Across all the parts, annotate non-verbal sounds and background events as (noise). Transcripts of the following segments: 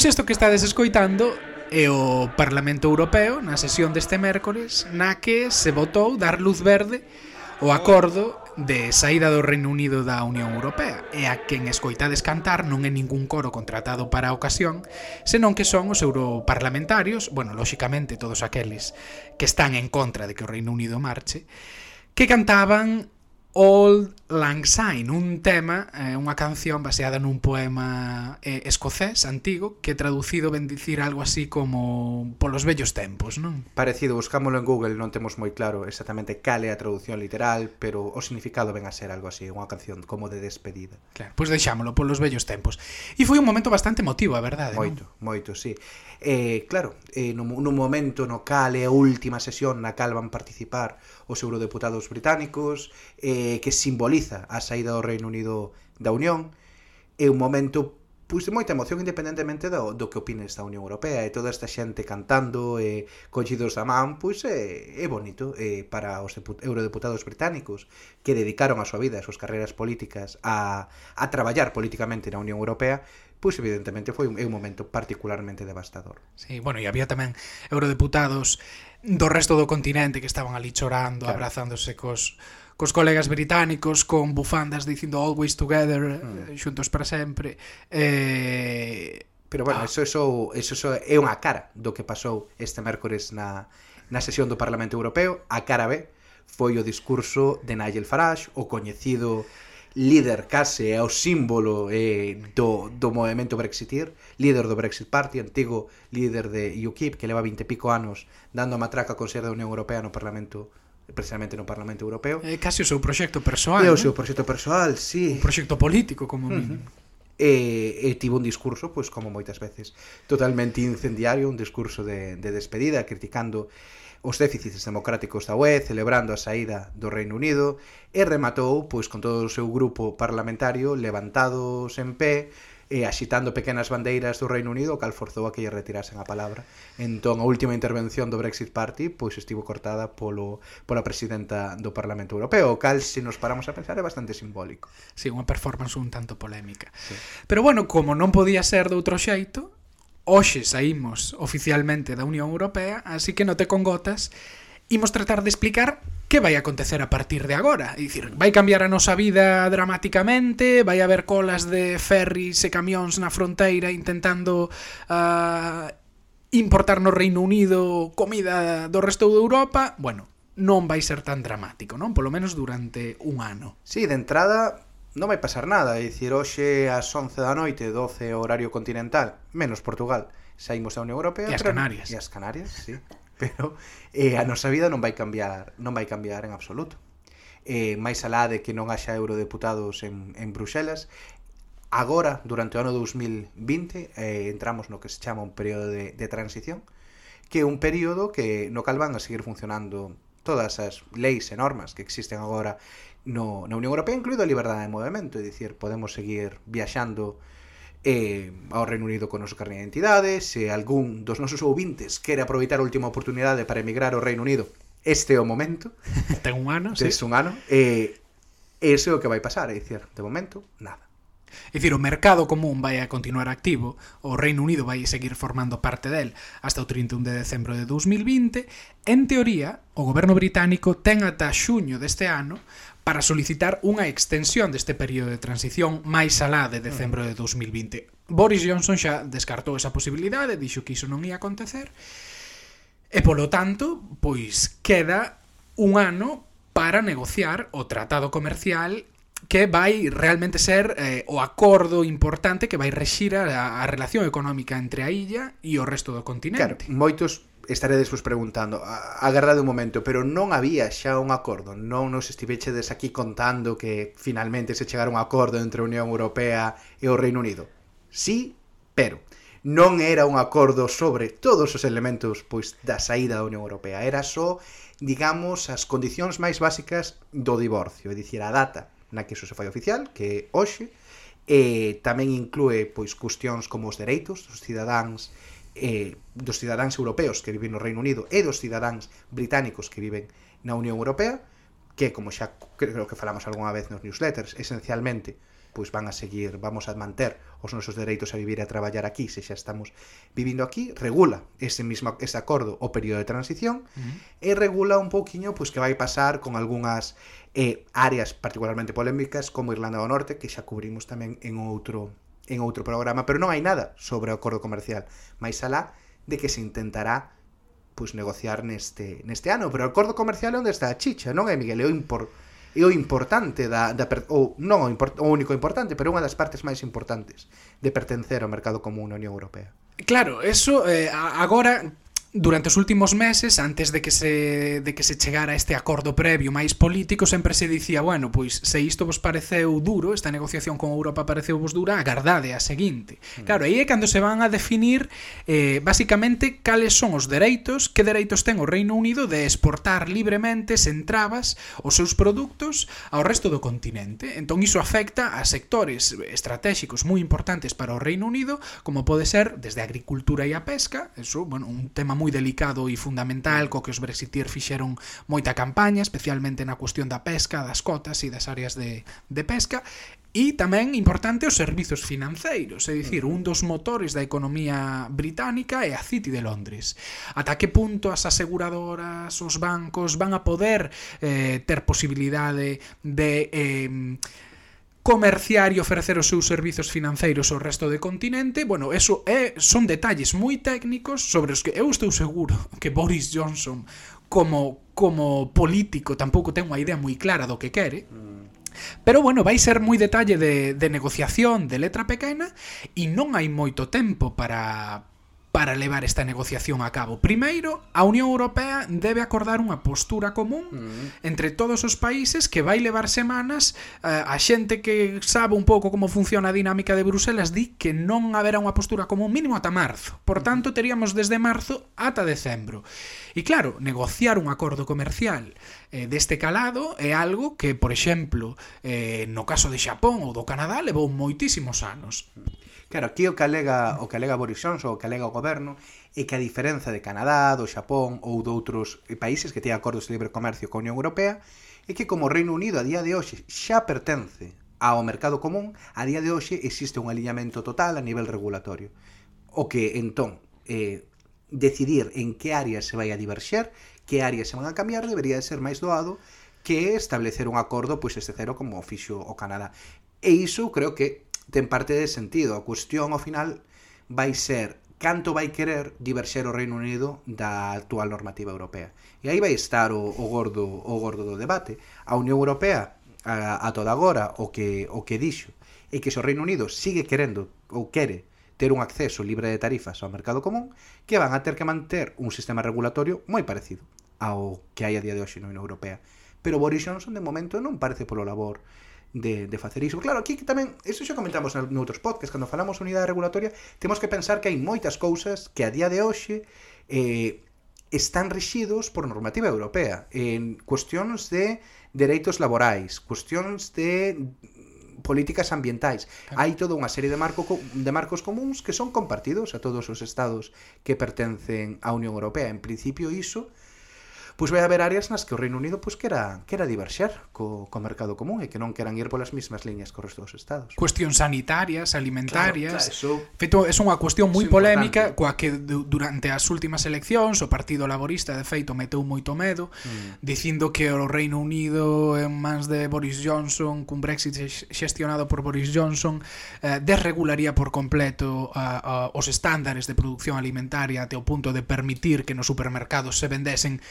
Pois isto que estades escoitando é o Parlamento Europeo na sesión deste mércores na que se votou dar luz verde o acordo de saída do Reino Unido da Unión Europea. E a quen escoitades cantar non é ningún coro contratado para a ocasión, senón que son os europarlamentarios, bueno, lóxicamente todos aqueles que están en contra de que o Reino Unido marche, que cantaban Old Lang Syne, un tema, eh, unha canción baseada nun poema eh, escocés antigo que traducido ben dicir algo así como polos vellos tempos, non? Parecido, buscámolo en Google, non temos moi claro exactamente cal é a traducción literal, pero o significado ven a ser algo así, unha canción como de despedida. Claro, pois pues deixámolo polos vellos tempos. E foi un momento bastante emotivo, a verdade, Moito, non? moito, sí. E, claro, eh, no, no momento no cal é a última sesión na cal van participar os eurodeputados británicos, eh, que simboliza a saída do Reino Unido da Unión, é un momento pois de moita emoción independentemente do, do que opines da Unión Europea. E toda esta xente cantando e collidos da man, pois é, é bonito é, para os eurodeputados británicos que dedicaron a súa vida, as súas carreiras políticas a, a traballar políticamente na Unión Europea pois evidentemente foi un, un momento particularmente devastador. Sí, bueno, e había tamén eurodeputados do resto do continente que estaban ali chorando, claro. abrazándose cos cos colegas británicos con bufandas dicindo always together, mm. Eh, xuntos para sempre. Eh Pero bueno, ah. eso, eso, eso, eso é unha cara do que pasou este mércores na, na sesión do Parlamento Europeo. A cara B foi o discurso de Nigel Farage, o coñecido líder case, é o símbolo eh, do, do movimento Brexitir, líder do Brexit Party, antigo líder de UKIP, que leva 20 e pico anos dando a matraca con ser da Unión Europea no Parlamento precisamente no Parlamento Europeo. É case o seu proxecto persoal. É o seu proxecto persoal, sí. Un proxecto político, como uh -huh e, e tivo un discurso, pois como moitas veces, totalmente incendiario, un discurso de, de despedida, criticando os déficits democráticos da UE, celebrando a saída do Reino Unido, e rematou pois con todo o seu grupo parlamentario levantados en pé, e axitando pequenas bandeiras do Reino Unido, cal forzou a que lle retirasen a palabra. Entón, a última intervención do Brexit Party pois estivo cortada polo, pola presidenta do Parlamento Europeo, o cal, se nos paramos a pensar, é bastante simbólico. Sí, unha performance un tanto polémica. Sí. Pero bueno, como non podía ser de outro xeito, hoxe saímos oficialmente da Unión Europea, así que non te congotas imos tratar de explicar que vai acontecer a partir de agora. É dicir, vai cambiar a nosa vida dramáticamente, vai haber colas de ferries e camións na fronteira intentando uh, importar no Reino Unido comida do resto de Europa. Bueno, non vai ser tan dramático, non? Polo menos durante un ano. Sí, de entrada non vai pasar nada, é dicir, hoxe ás 11 da noite, 12 horario continental, menos Portugal, saímos da Unión Europea. E as Canarias. E as Canarias, sí pero eh, a nosa vida non vai cambiar, non vai cambiar en absoluto. Eh, máis alá de que non haxa eurodeputados en, en Bruxelas, agora, durante o ano 2020, eh, entramos no que se chama un período de, de transición, que é un período que no cal van a seguir funcionando todas as leis e normas que existen agora no, na Unión Europea, incluído a liberdade de movimento, é dicir, podemos seguir viaxando eh, ao Reino Unido con o noso carne de identidade, se algún dos nosos ouvintes quere aproveitar a última oportunidade para emigrar ao Reino Unido, este é o momento. (laughs) Ten un ano, sí. Un ano. Eh, ese é o que vai pasar, é dicir, de momento, nada. É dicir, o mercado común vai a continuar activo, o Reino Unido vai seguir formando parte del hasta o 31 de decembro de 2020, en teoría, o goberno británico ten ata xuño deste ano para solicitar unha extensión deste período de transición máis alá de decembro de 2020. Boris Johnson xa descartou esa posibilidade, dixo que iso non ia acontecer, e polo tanto, pois queda un ano para negociar o tratado comercial que vai realmente ser eh, o acordo importante que vai rexir a, a relación económica entre a illa e o resto do continente. Claro, moitos estaredes vos preguntando, agarrade un momento, pero non había xa un acordo, non nos estivechedes aquí contando que finalmente se chegara un acordo entre a Unión Europea e o Reino Unido. Sí, pero non era un acordo sobre todos os elementos pois da saída da Unión Europea, era só, digamos, as condicións máis básicas do divorcio, é dicir, a data na que iso se fai oficial, que hoxe, e tamén inclúe pois cuestións como os dereitos dos cidadáns eh, dos cidadáns europeos que viven no Reino Unido e dos cidadáns británicos que viven na Unión Europea, que como xa creo que falamos algunha vez nos newsletters, esencialmente pois van a seguir, vamos a manter os nosos dereitos a vivir e a traballar aquí, se xa estamos vivindo aquí, regula ese mismo ese acordo o período de transición uh -huh. e regula un pouquiño pois que vai pasar con algunhas eh, áreas particularmente polémicas como Irlanda do Norte, que xa cubrimos tamén en outro en outro programa, pero non hai nada sobre o acordo comercial, máis alá de que se intentará pois negociar neste neste ano, pero o acordo comercial é onde está a chicha, non é Miguel, é o impor é o importante da, da ou non o, import, o único importante, pero unha das partes máis importantes de pertencer ao mercado común na Unión Europea. Claro, eso eh, agora durante os últimos meses, antes de que se de que se chegara este acordo previo máis político, sempre se dicía, bueno, pois se isto vos pareceu duro, esta negociación con Europa pareceu vos dura, agardade a seguinte. Mm. Claro, aí é cando se van a definir eh basicamente cales son os dereitos, que dereitos ten o Reino Unido de exportar libremente sen trabas os seus produtos ao resto do continente. Entón iso afecta a sectores estratéxicos moi importantes para o Reino Unido, como pode ser desde a agricultura e a pesca, eso, bueno, un tema moi delicado e fundamental co que os brexitir fixeron moita campaña, especialmente na cuestión da pesca, das cotas e das áreas de, de pesca, E tamén importante os servizos financeiros, é dicir, un dos motores da economía británica é a City de Londres. Ata que punto as aseguradoras, os bancos van a poder eh, ter posibilidade de... Eh, comerciar e ofrecer os seus servizos financeiros ao resto do continente, bueno, eso é, son detalles moi técnicos sobre os que eu estou seguro que Boris Johnson como como político tampouco ten unha idea moi clara do que quere. Pero bueno, vai ser moi detalle de, de negociación de letra pequena e non hai moito tempo para, para levar esta negociación a cabo. Primeiro, a Unión Europea debe acordar unha postura común mm. entre todos os países que vai levar semanas eh, a xente que sabe un pouco como funciona a dinámica de Bruselas di que non haberá unha postura común mínimo ata marzo. Por mm. tanto, teríamos desde marzo ata decembro. E claro, negociar un acordo comercial eh, deste calado é algo que, por exemplo, eh, no caso de Xapón ou do Canadá levou moitísimos anos. Mm. Claro, aquí o que alega, o que alega Boris Johnson, o que alega o goberno, é que a diferenza de Canadá, do Xapón ou de outros países que teñen acordos de libre comercio con a Unión Europea, é que como o Reino Unido a día de hoxe xa pertence ao mercado común, a día de hoxe existe un aliñamento total a nivel regulatorio. O que, entón, eh, decidir en que áreas se vai a diverxer, que áreas se van a cambiar, debería de ser máis doado que establecer un acordo pois este cero como fixo o Canadá. E iso creo que ten parte de sentido. A cuestión ao final vai ser canto vai querer diverxer o Reino Unido da actual normativa europea. E aí vai estar o, o gordo o gordo do debate. A Unión Europea a, a toda agora o que o que dixo é que se o Reino Unido sigue querendo ou quere ter un acceso libre de tarifas ao mercado común, que van a ter que manter un sistema regulatorio moi parecido ao que hai a día de hoxe na Unión Europea. Pero Boris Johnson, de momento, non parece polo labor de, de facer iso. Claro, aquí tamén, isto xa comentamos noutros podcast, cando falamos de unidade regulatoria, temos que pensar que hai moitas cousas que a día de hoxe eh, están rexidos por normativa europea en cuestións de dereitos laborais, cuestións de políticas ambientais. Claro. Hai toda unha serie de marco de marcos comuns que son compartidos a todos os estados que pertencen á Unión Europea. En principio iso pois vai haber áreas nas que o Reino Unido pois quera, quera diverxer co, co mercado común e que non queran ir polas mismas liñas co resto dos estados. Cuestións sanitarias, alimentarias. Claro, claro, eso, feito, é unha cuestión moi polémica coa que durante as últimas eleccións o Partido Laborista de feito meteu moito medo mm. dicindo que o Reino Unido en mans de Boris Johnson, cun Brexit xestionado por Boris Johnson, eh, desregularía por completo a, a, os estándares de produción alimentaria até o punto de permitir que nos supermercados se vendesen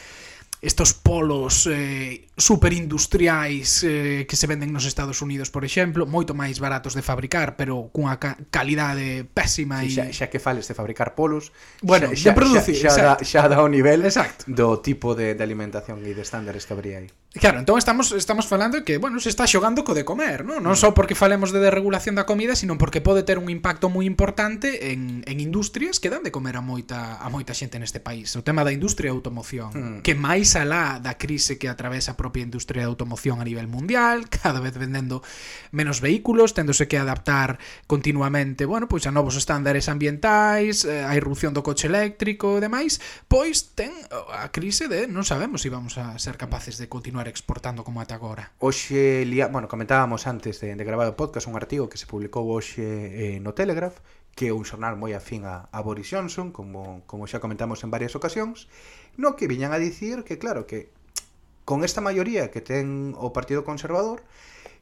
estos polos eh, superindustriais eh, que se venden nos Estados Unidos, por exemplo, moito máis baratos de fabricar, pero cunha ca calidade pésima sí, e... Xa, xa que fales de fabricar polos, bueno, xa, xa, de producir, xa, xa, xa, da, xa dá o nivel Exacto. do tipo de, de alimentación e de estándares que habría aí. Claro, entón estamos estamos falando que, bueno, se está xogando co de comer, non? Non só porque falemos de desregulación da comida, sino porque pode ter un impacto moi importante en, en industrias que dan de comer a moita a moita xente neste país. O tema da industria da automoción, mm. que máis alá da crise que atravesa a propia industria da automoción a nivel mundial, (laughs) cada vez vendendo menos vehículos, tendose que adaptar continuamente, bueno, pois a novos estándares ambientais, eh, a irrupción do coche eléctrico e demais, pois ten a crise de non sabemos se si vamos a ser capaces de continuar continuar exportando como ata agora? Hoxe, lia... bueno, comentábamos antes de, de gravar o podcast un artigo que se publicou hoxe eh, no Telegraph que é un xornal moi afín a, a Boris Johnson, como, como xa comentamos en varias ocasións, no que viñan a dicir que, claro, que con esta maioría que ten o Partido Conservador,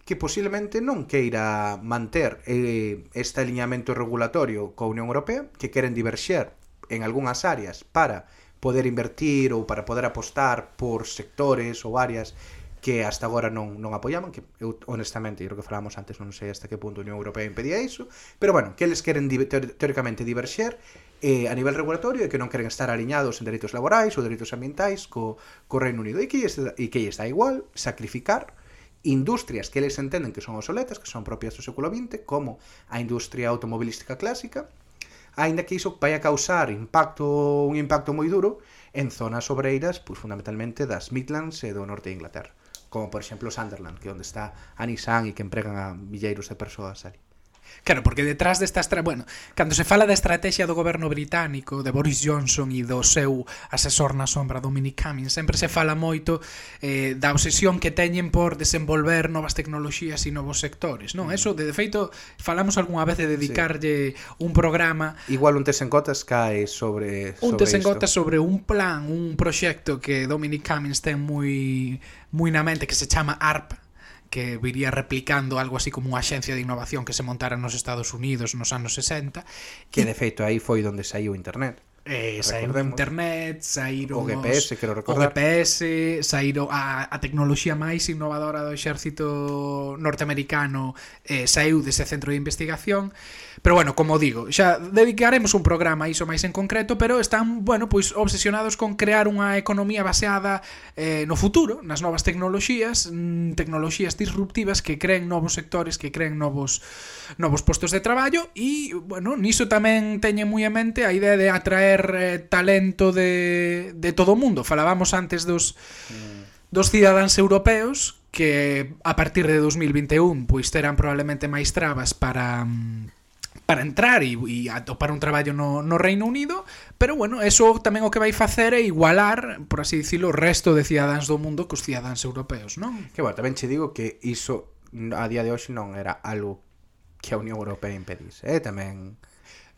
que posiblemente non queira manter eh, este alineamento regulatorio coa Unión Europea, que queren diverxer en algunhas áreas para poder invertir ou para poder apostar por sectores ou áreas que hasta agora non, non apoiaban que eu, honestamente, creo que falamos antes non sei hasta que punto a Unión Europea impedía iso pero bueno, que eles queren teóricamente diverxer eh, a nivel regulatorio e que non queren estar aliñados en dereitos laborais ou dereitos ambientais co, co Reino Unido. E que lles, e que lles dá igual sacrificar industrias que eles entenden que son obsoletas, que son propias do século XX, como a industria automobilística clásica, aínda que iso vai a causar impacto un impacto moi duro en zonas obreiras, pois fundamentalmente das Midlands e do norte de Inglaterra, como por exemplo Sunderland, que onde está a Nissan e que empregan a milleiros de persoas ali. Claro, porque detrás desta estra... bueno, cando se fala da estrategia do goberno británico, de Boris Johnson e do seu asesor na sombra, Dominic Cummings, sempre se fala moito eh, da obsesión que teñen por desenvolver novas tecnoloxías e novos sectores, non? Mm. Eso, de, de feito, falamos algunha vez de dedicarlle sí. un programa... Igual un tes en cotas cae sobre, sobre Un tes en cotas sobre un plan, un proxecto que Dominic Cummings ten moi, moi na mente que se chama ARP, que viría replicando algo así como unha axencia de innovación que se montara nos Estados Unidos nos anos 60 que de feito aí foi onde saiu internet. Eh, saíron de internet, saíron o GPS, os, recordar. o GPS, saíron a, a tecnoloxía máis innovadora do exército norteamericano eh, saiu dese centro de investigación. Pero bueno, como digo, xa dedicaremos un programa a iso máis en concreto pero están, bueno, pois obsesionados con crear unha economía baseada eh, no futuro, nas novas tecnoloxías mm, tecnoloxías disruptivas que creen novos sectores, que creen novos novos postos de traballo. E, bueno, niso tamén teñen moi en mente a idea de atraer ter eh, talento de, de todo o mundo. Falábamos antes dos, mm. dos cidadáns europeos que a partir de 2021 pois terán probablemente máis trabas para mm, para entrar e, e atopar un traballo no, no Reino Unido, pero bueno, eso tamén o que vai facer é igualar, por así dicilo, o resto de cidadáns do mundo cos cidadáns europeos, non? Que bueno, tamén che digo que iso a día de hoxe non era algo que a Unión Europea impedise, eh? tamén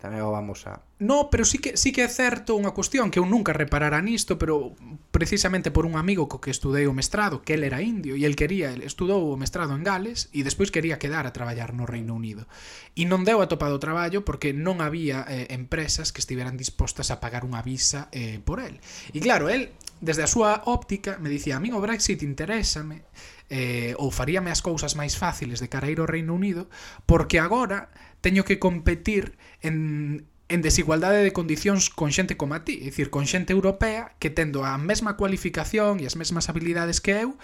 tamén o vamos a... No, pero sí que, sí que é certo unha cuestión que eu nunca reparara nisto, pero precisamente por un amigo co que estudei o mestrado, que él era indio, e el quería, el estudou o mestrado en Gales, e despois quería quedar a traballar no Reino Unido. E non deu atopado o traballo porque non había eh, empresas que estiveran dispostas a pagar unha visa eh, por el. E claro, el, desde a súa óptica, me dicía, a mí o Brexit interésame, eh, ou faríame as cousas máis fáciles de cara a ir ao Reino Unido, porque agora teño que competir en, en desigualdade de condicións con xente como a ti, é dicir, con xente europea que tendo a mesma cualificación e as mesmas habilidades que eu,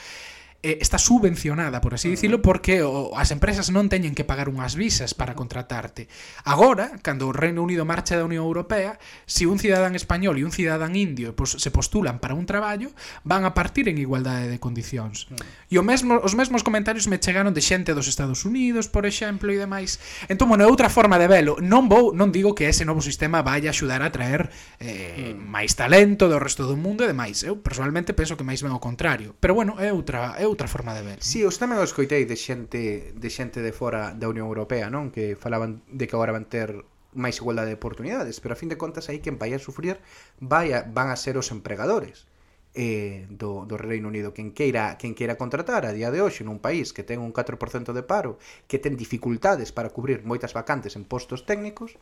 eh, está subvencionada, por así dicirlo, porque o, as empresas non teñen que pagar unhas visas para contratarte. Agora, cando o Reino Unido marcha da Unión Europea, se si un cidadán español e un cidadán indio pois, se postulan para un traballo, van a partir en igualdade de condicións. E o mesmo, os mesmos comentarios me chegaron de xente dos Estados Unidos, por exemplo, e demais. Entón, bueno, é outra forma de velo. Non vou, non digo que ese novo sistema vai axudar a traer eh, mm. máis talento do resto do mundo e demais. Eu, personalmente, penso que máis ben o contrario. Pero, bueno, é outra, é outra forma de ver. Si, sí, os tamén os coitei de xente de xente de fora da Unión Europea, non? Que falaban de que agora van ter máis igualdade de oportunidades, pero a fin de contas aí quen vai a sufrir vai a, van a ser os empregadores eh, do, do Reino Unido quen queira, quen queira contratar a día de hoxe nun país que ten un 4% de paro que ten dificultades para cubrir moitas vacantes en postos técnicos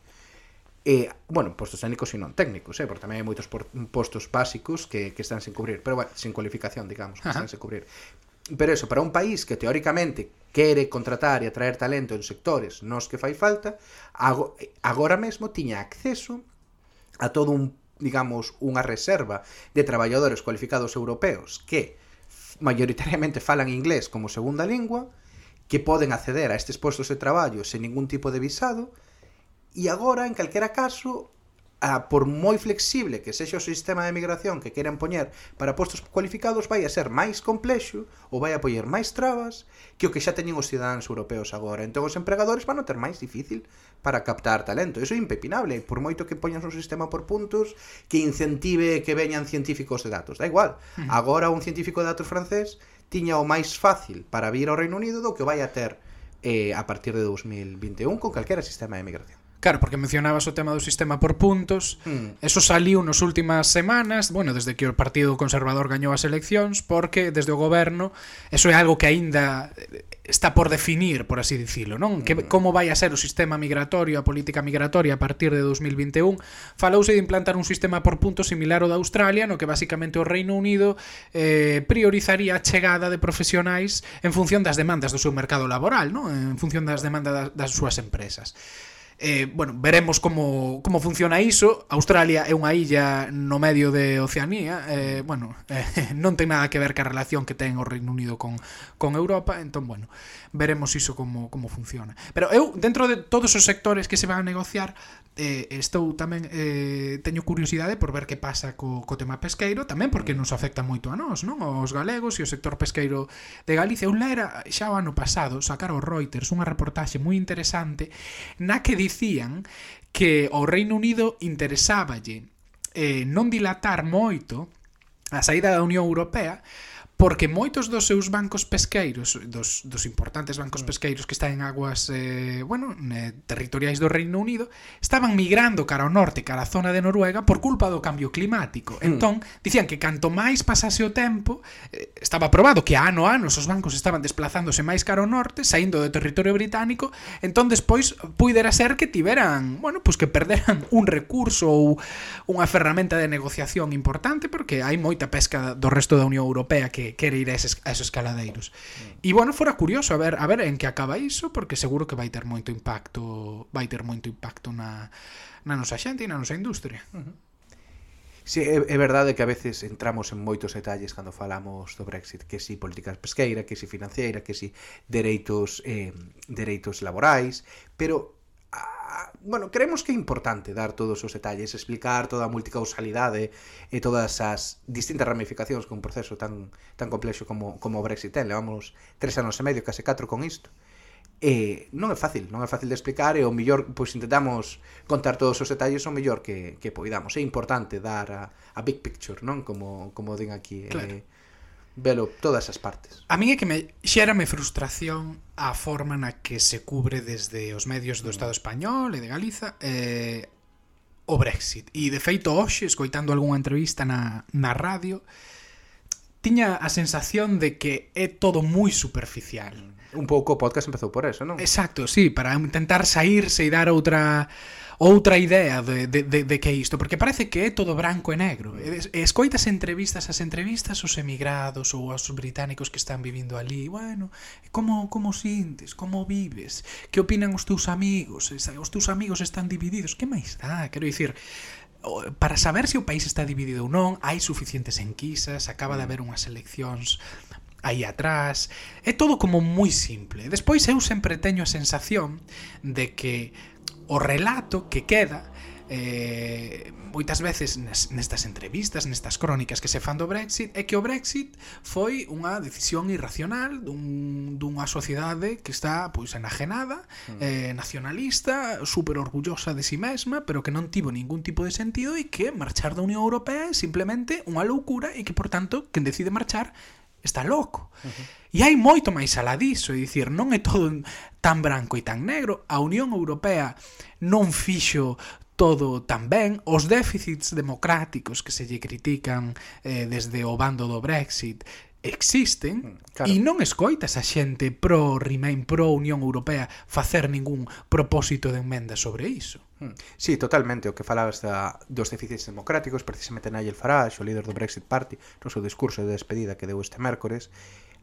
eh, bueno, postos técnicos e non técnicos eh, porque tamén hai moitos por, postos básicos que, que están sen cubrir pero bueno, sen cualificación, digamos que están sen cubrir Pero eso, para un país que teóricamente quere contratar e atraer talento en sectores nos que fai falta, agora mesmo tiña acceso a todo un, digamos, unha reserva de traballadores cualificados europeos que mayoritariamente falan inglés como segunda lingua, que poden acceder a estes postos de traballo sen ningún tipo de visado, e agora, en calquera caso, a, por moi flexible que sexa o sistema de migración que queren poñer para postos cualificados vai a ser máis complexo ou vai a poñer máis trabas que o que xa teñen os cidadáns europeos agora. Entón os empregadores van a ter máis difícil para captar talento. Iso é impepinable, por moito que poñas un sistema por puntos que incentive que veñan científicos de datos. Da igual, hmm. agora un científico de datos francés tiña o máis fácil para vir ao Reino Unido do que vai a ter eh, a partir de 2021 con calquera sistema de migración. Claro, porque mencionabas o tema do sistema por puntos. Mm. Eso saliu nos últimas semanas, bueno, desde que o Partido Conservador gañou as eleccións, porque desde o goberno eso é algo que aínda eh, está por definir, por así dicilo, non? Que hmm. como vai a ser o sistema migratorio, a política migratoria a partir de 2021? Falouse de implantar un sistema por puntos similar ao da Australia, no que basicamente o Reino Unido eh, priorizaría a chegada de profesionais en función das demandas do seu mercado laboral, non? En función das demandas das, das súas empresas. Eh, bueno, veremos como, como funciona iso. Australia é unha illa no medio de Oceanía. Eh, Bueno, eh, (laughs) non ten nada que ver ca relación que ten o Reino Unido con, con Europa. Entón, bueno, veremos iso como, como funciona. Pero eu, dentro de todos os sectores que se van a negociar eh, Estou tamén, eh, teño curiosidade por ver que pasa co, co tema pesqueiro Tamén porque nos afecta moito a nós, non? Os galegos e o sector pesqueiro de Galicia. Eu lera xa o ano pasado sacar o Reuters unha reportaxe moi interesante Na que dicían que ao Reino Unido interesáballe eh, non dilatar moito a saída da Unión Europea porque moitos dos seus bancos pesqueiros, dos, dos importantes bancos mm. pesqueiros que están en aguas eh, bueno, eh, territoriais do Reino Unido, estaban migrando cara ao norte, cara á zona de Noruega, por culpa do cambio climático. Mm. Entón, dicían que canto máis pasase o tempo, eh, estaba probado que ano a ano os bancos estaban desplazándose máis cara ao norte, saindo do territorio británico, entón despois puidera ser que tiveran, bueno, pois pues que perderan (laughs) un recurso ou unha ferramenta de negociación importante, porque hai moita pesca do resto da Unión Europea que que quere ir a, eses, a esos caladeiros. E bueno, fora curioso a ver a ver en que acaba iso, porque seguro que vai ter moito impacto, vai ter moito impacto na na nosa xente e na nosa industria. Uh -huh. Sí, é, é verdade que a veces entramos en moitos detalles cando falamos do Brexit, que si políticas pesqueira, que si financeira, que si dereitos eh, dereitos laborais, pero Ah, bueno, creemos que é importante dar todos os detalles, explicar toda a multicausalidade e todas as distintas ramificacións que un proceso tan tan complexo como como o Brexit ten. Levamos tres anos e medio, case catro con isto. E non é fácil, non é fácil de explicar e o mellor, pois intentamos contar todos os detalles o mellor que, que poidamos. É importante dar a, a big picture, non? Como, como din aquí. Eh, claro. Eh, velo todas as partes. A mí é que me xérame frustración a forma na que se cubre desde os medios do mm. Estado español e de Galiza eh, o Brexit. E de feito hoxe, escoitando algunha entrevista na, na radio, tiña a sensación de que é todo moi superficial. Un pouco o podcast empezou por eso, non? Exacto, sí, para intentar saírse e dar outra outra idea de, de, de, de que é isto, porque parece que é todo branco e negro. E escoitas entrevistas as entrevistas os emigrados ou aos británicos que están vivindo ali, bueno, como como sintes, como vives, que opinan os teus amigos, os teus amigos están divididos, que máis dá? Quero dicir, para saber se o país está dividido ou non, hai suficientes enquisas, acaba de haber unhas eleccións aí atrás. É todo como moi simple. Despois eu sempre teño a sensación de que o relato que queda eh, moitas veces nes, nestas entrevistas, nestas crónicas que se fan do Brexit, é que o Brexit foi unha decisión irracional dun, dunha sociedade que está pois enajenada, hmm. eh, nacionalista, super orgullosa de si sí mesma, pero que non tivo ningún tipo de sentido e que marchar da Unión Europea é simplemente unha loucura e que, por tanto, quen decide marchar está loco. Uh -huh. E hai moito máis alá diso, é dicir, non é todo tan branco e tan negro. A Unión Europea non fixo todo tan ben, os déficits democráticos que se lle critican eh, desde o bando do Brexit existen mm, claro. e non escoitas a xente pro Remain, pro Unión Europea facer ningún propósito de enmenda sobre iso. Hmm. Sí, totalmente, o que falabas da, dos déficits democráticos, precisamente Nigel Farage, o líder do Brexit Party, no seu discurso de despedida que deu este mércores,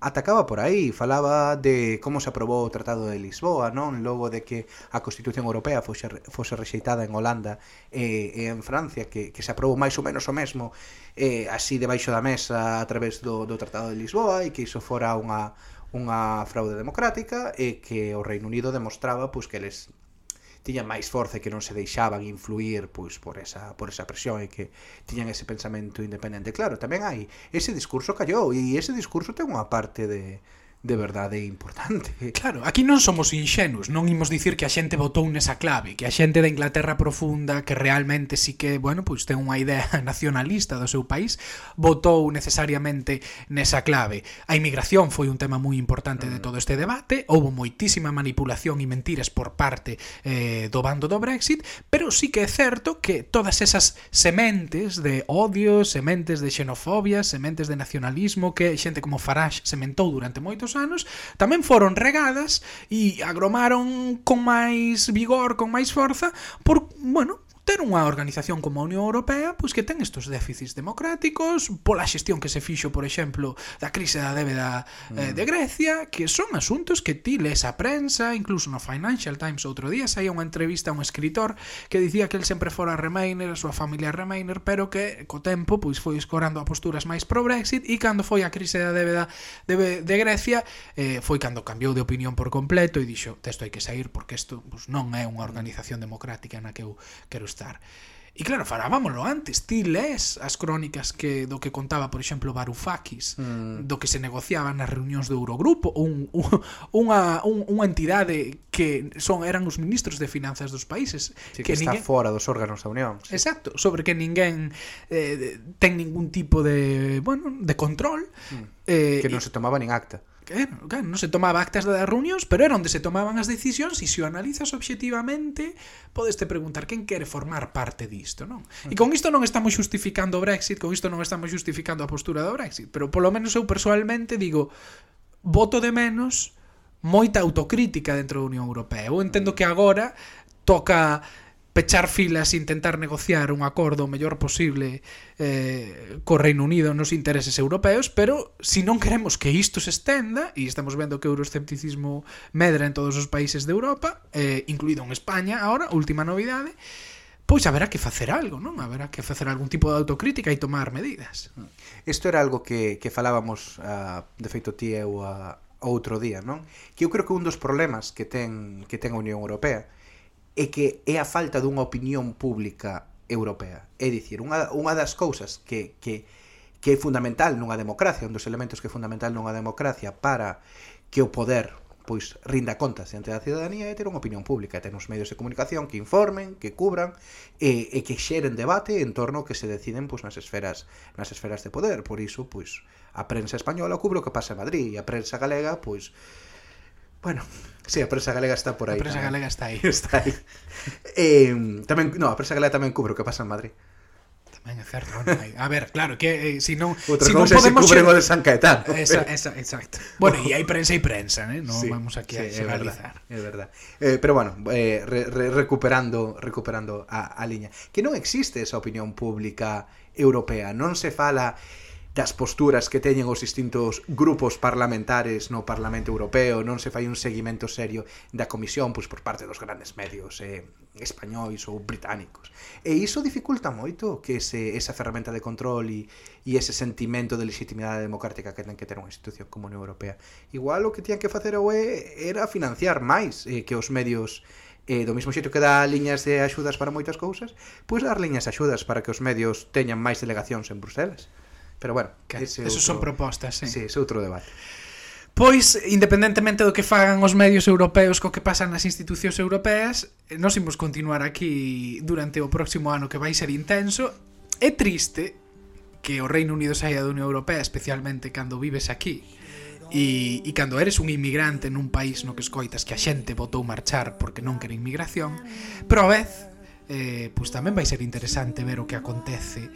atacaba por aí, falaba de como se aprobou o Tratado de Lisboa, non? Logo de que a Constitución Europea fose, fose rexeitada en Holanda e, e en Francia, que, que se aprobou máis ou menos o mesmo eh, así debaixo da mesa a través do, do Tratado de Lisboa e que iso fora unha, unha fraude democrática e que o Reino Unido demostraba pois, que eles tiñan máis forza e que non se deixaban influir pois por esa por esa presión e que tiñan ese pensamento independente. Claro, tamén hai ese discurso callou e ese discurso ten unha parte de de verdade importante. (laughs) Claro, aquí non somos inxenuos, non imos dicir que a xente votou nesa clave, que a xente da Inglaterra profunda, que realmente sí que, bueno, pois ten unha idea (laughs) nacionalista do seu país, votou necesariamente nesa clave. A inmigración foi un tema moi importante de mm. todo este debate, houbo moitísima manipulación e mentiras por parte eh, do bando do Brexit, pero sí que é certo que todas esas sementes de odio, sementes de xenofobia, sementes de nacionalismo que xente como Farage sementou durante moitos últimos anos, tamén foron regadas e agromaron con máis vigor, con máis forza, por, bueno, ter unha organización como a Unión Europea pois que ten estes déficits democráticos pola xestión que se fixo, por exemplo, da crise da débeda eh, mm. de Grecia, que son asuntos que ti lees a prensa, incluso no Financial Times outro día saía unha entrevista a un escritor que dicía que el sempre fora Remainer, a súa familia Remainer, pero que co tempo pois foi escorando a posturas máis pro-Brexit e cando foi a crise da débeda de, de Grecia, eh, foi cando cambiou de opinión por completo e dixo, testo hai que sair porque isto pois, non é unha organización democrática na que eu quero estar. E claro, falábamoslo antes, ti lees as crónicas que do que contaba, por exemplo, Varoufakis, mm. do que se negociaba nas reunións do Eurogrupo, un, un, unha, un, unha entidade que son eran os ministros de finanzas dos países, sí, que, que está ninguén... fora dos órganos da Unión. Sí. Exacto, sobre que ninguén eh, ten ningún tipo de, bueno, de control. Mm. Eh, que non se tomaba nin acta Claro, claro, non se tomaba actas das reunións, pero era onde se tomaban as decisións e se o analizas obxectivamente, podeste preguntar quen quere formar parte disto, non? E con isto non estamos justificando o Brexit, con isto non estamos justificando a postura do Brexit, pero polo menos eu persoalmente digo, voto de menos moita autocrítica dentro da Unión Europea. Eu entendo que agora toca pechar filas e intentar negociar un acordo o mellor posible eh, co Reino Unido nos intereses europeos, pero se si non queremos que isto se estenda, e estamos vendo que o euroscepticismo medra en todos os países de Europa, eh, incluído en España agora, última novidade, pois haberá que facer algo, non? Haberá que facer algún tipo de autocrítica e tomar medidas. Isto era algo que, que falábamos, uh, de feito ti eu a, outro día, non? Que eu creo que un dos problemas que ten que ten a Unión Europea é que é a falta dunha opinión pública europea. É dicir, unha, unha das cousas que, que, que é fundamental nunha democracia, un dos elementos que é fundamental nunha democracia para que o poder pois rinda contas diante da ciudadanía é ter unha opinión pública, ter uns medios de comunicación que informen, que cubran e, e que xeren debate en torno que se deciden pois nas esferas nas esferas de poder. Por iso, pois a prensa española cubre o que pasa en Madrid e a prensa galega pois Bueno, sí, a prensa galega está por aí. A prensa tamén. galega está aí. (laughs) Está aí. eh, tamén, no, a prensa galega tamén cubre o que pasa en Madrid. Tamén é certo. Non hai. A ver, claro, que eh, si non Outra si non podemos se cubren o de San Caetano. Esa, esa, exacto. Bueno, e hai prensa e prensa, eh? Non sí, vamos aquí sí, a generalizar. É verdad. É verdad. Eh, pero bueno, eh, re, re, recuperando recuperando a, a liña. Que non existe esa opinión pública europea. Non se fala das posturas que teñen os distintos grupos parlamentares no Parlamento Europeo, non se fai un seguimento serio da Comisión pois por parte dos grandes medios eh, españois ou británicos. E iso dificulta moito que ese, esa ferramenta de control e, e ese sentimento de legitimidade democrática que ten que ter unha institución como a Unión Europea. Igual o que tiñan que facer a UE era financiar máis eh, que os medios eh, do mesmo xeito que dá liñas de axudas para moitas cousas, pois dar liñas de axudas para que os medios teñan máis delegacións en Bruselas. Pero bueno, que ese Esos outro, son propostas, sí. Sí, ese outro debate. Pois, independentemente do que fagan os medios europeos co que pasan nas institucións europeas, eh, nós imos continuar aquí durante o próximo ano que vai ser intenso. É triste que o Reino Unido saia da Unión Europea, especialmente cando vives aquí, e, e cando eres un inmigrante nun país no que escoitas que a xente votou marchar porque non quere inmigración, pero a vez, eh, pois tamén vai ser interesante ver o que acontece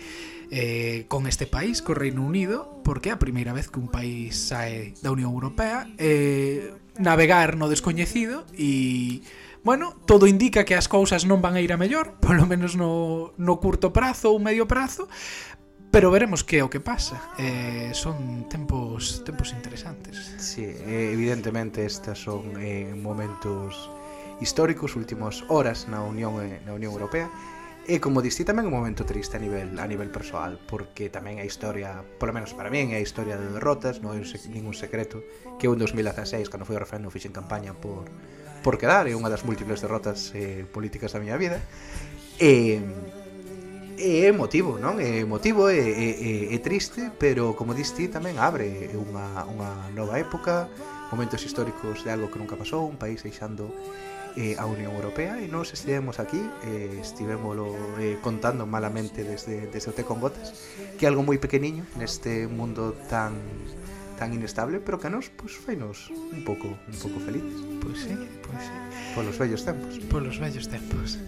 eh, con este país, co Reino Unido, porque é a primeira vez que un país sae da Unión Europea, eh, navegar no descoñecido e, bueno, todo indica que as cousas non van a ir a mellor, (laughs) polo menos no, no curto prazo ou medio prazo, pero veremos que é o que pasa. Eh, son tempos tempos interesantes. Sí, eh, evidentemente estas son eh, momentos históricos, últimas horas na Unión eh, na Unión Europea E como diste tamén un momento triste a nivel a nivel persoal, porque tamén a historia, polo menos para min, é a historia de derrotas, non é ningún secreto que eu en 2016, cando foi o referendo, fixen campaña por por quedar, é unha das múltiples derrotas eh, políticas da miña vida. E é emotivo, non? É emotivo, é, é, é, é triste, pero como diste tamén abre unha, unha nova época, momentos históricos de algo que nunca pasou, un país deixando eh, a Unión Europea e nós estivemos aquí eh, eh, contando malamente desde, desde o té con gotas que é algo moi pequeniño neste mundo tan tan inestable, pero que a nos pues, feinos un pouco un pouco felices. Pois sí, pois sí. Polos vellos tempos. Polos vellos tempos.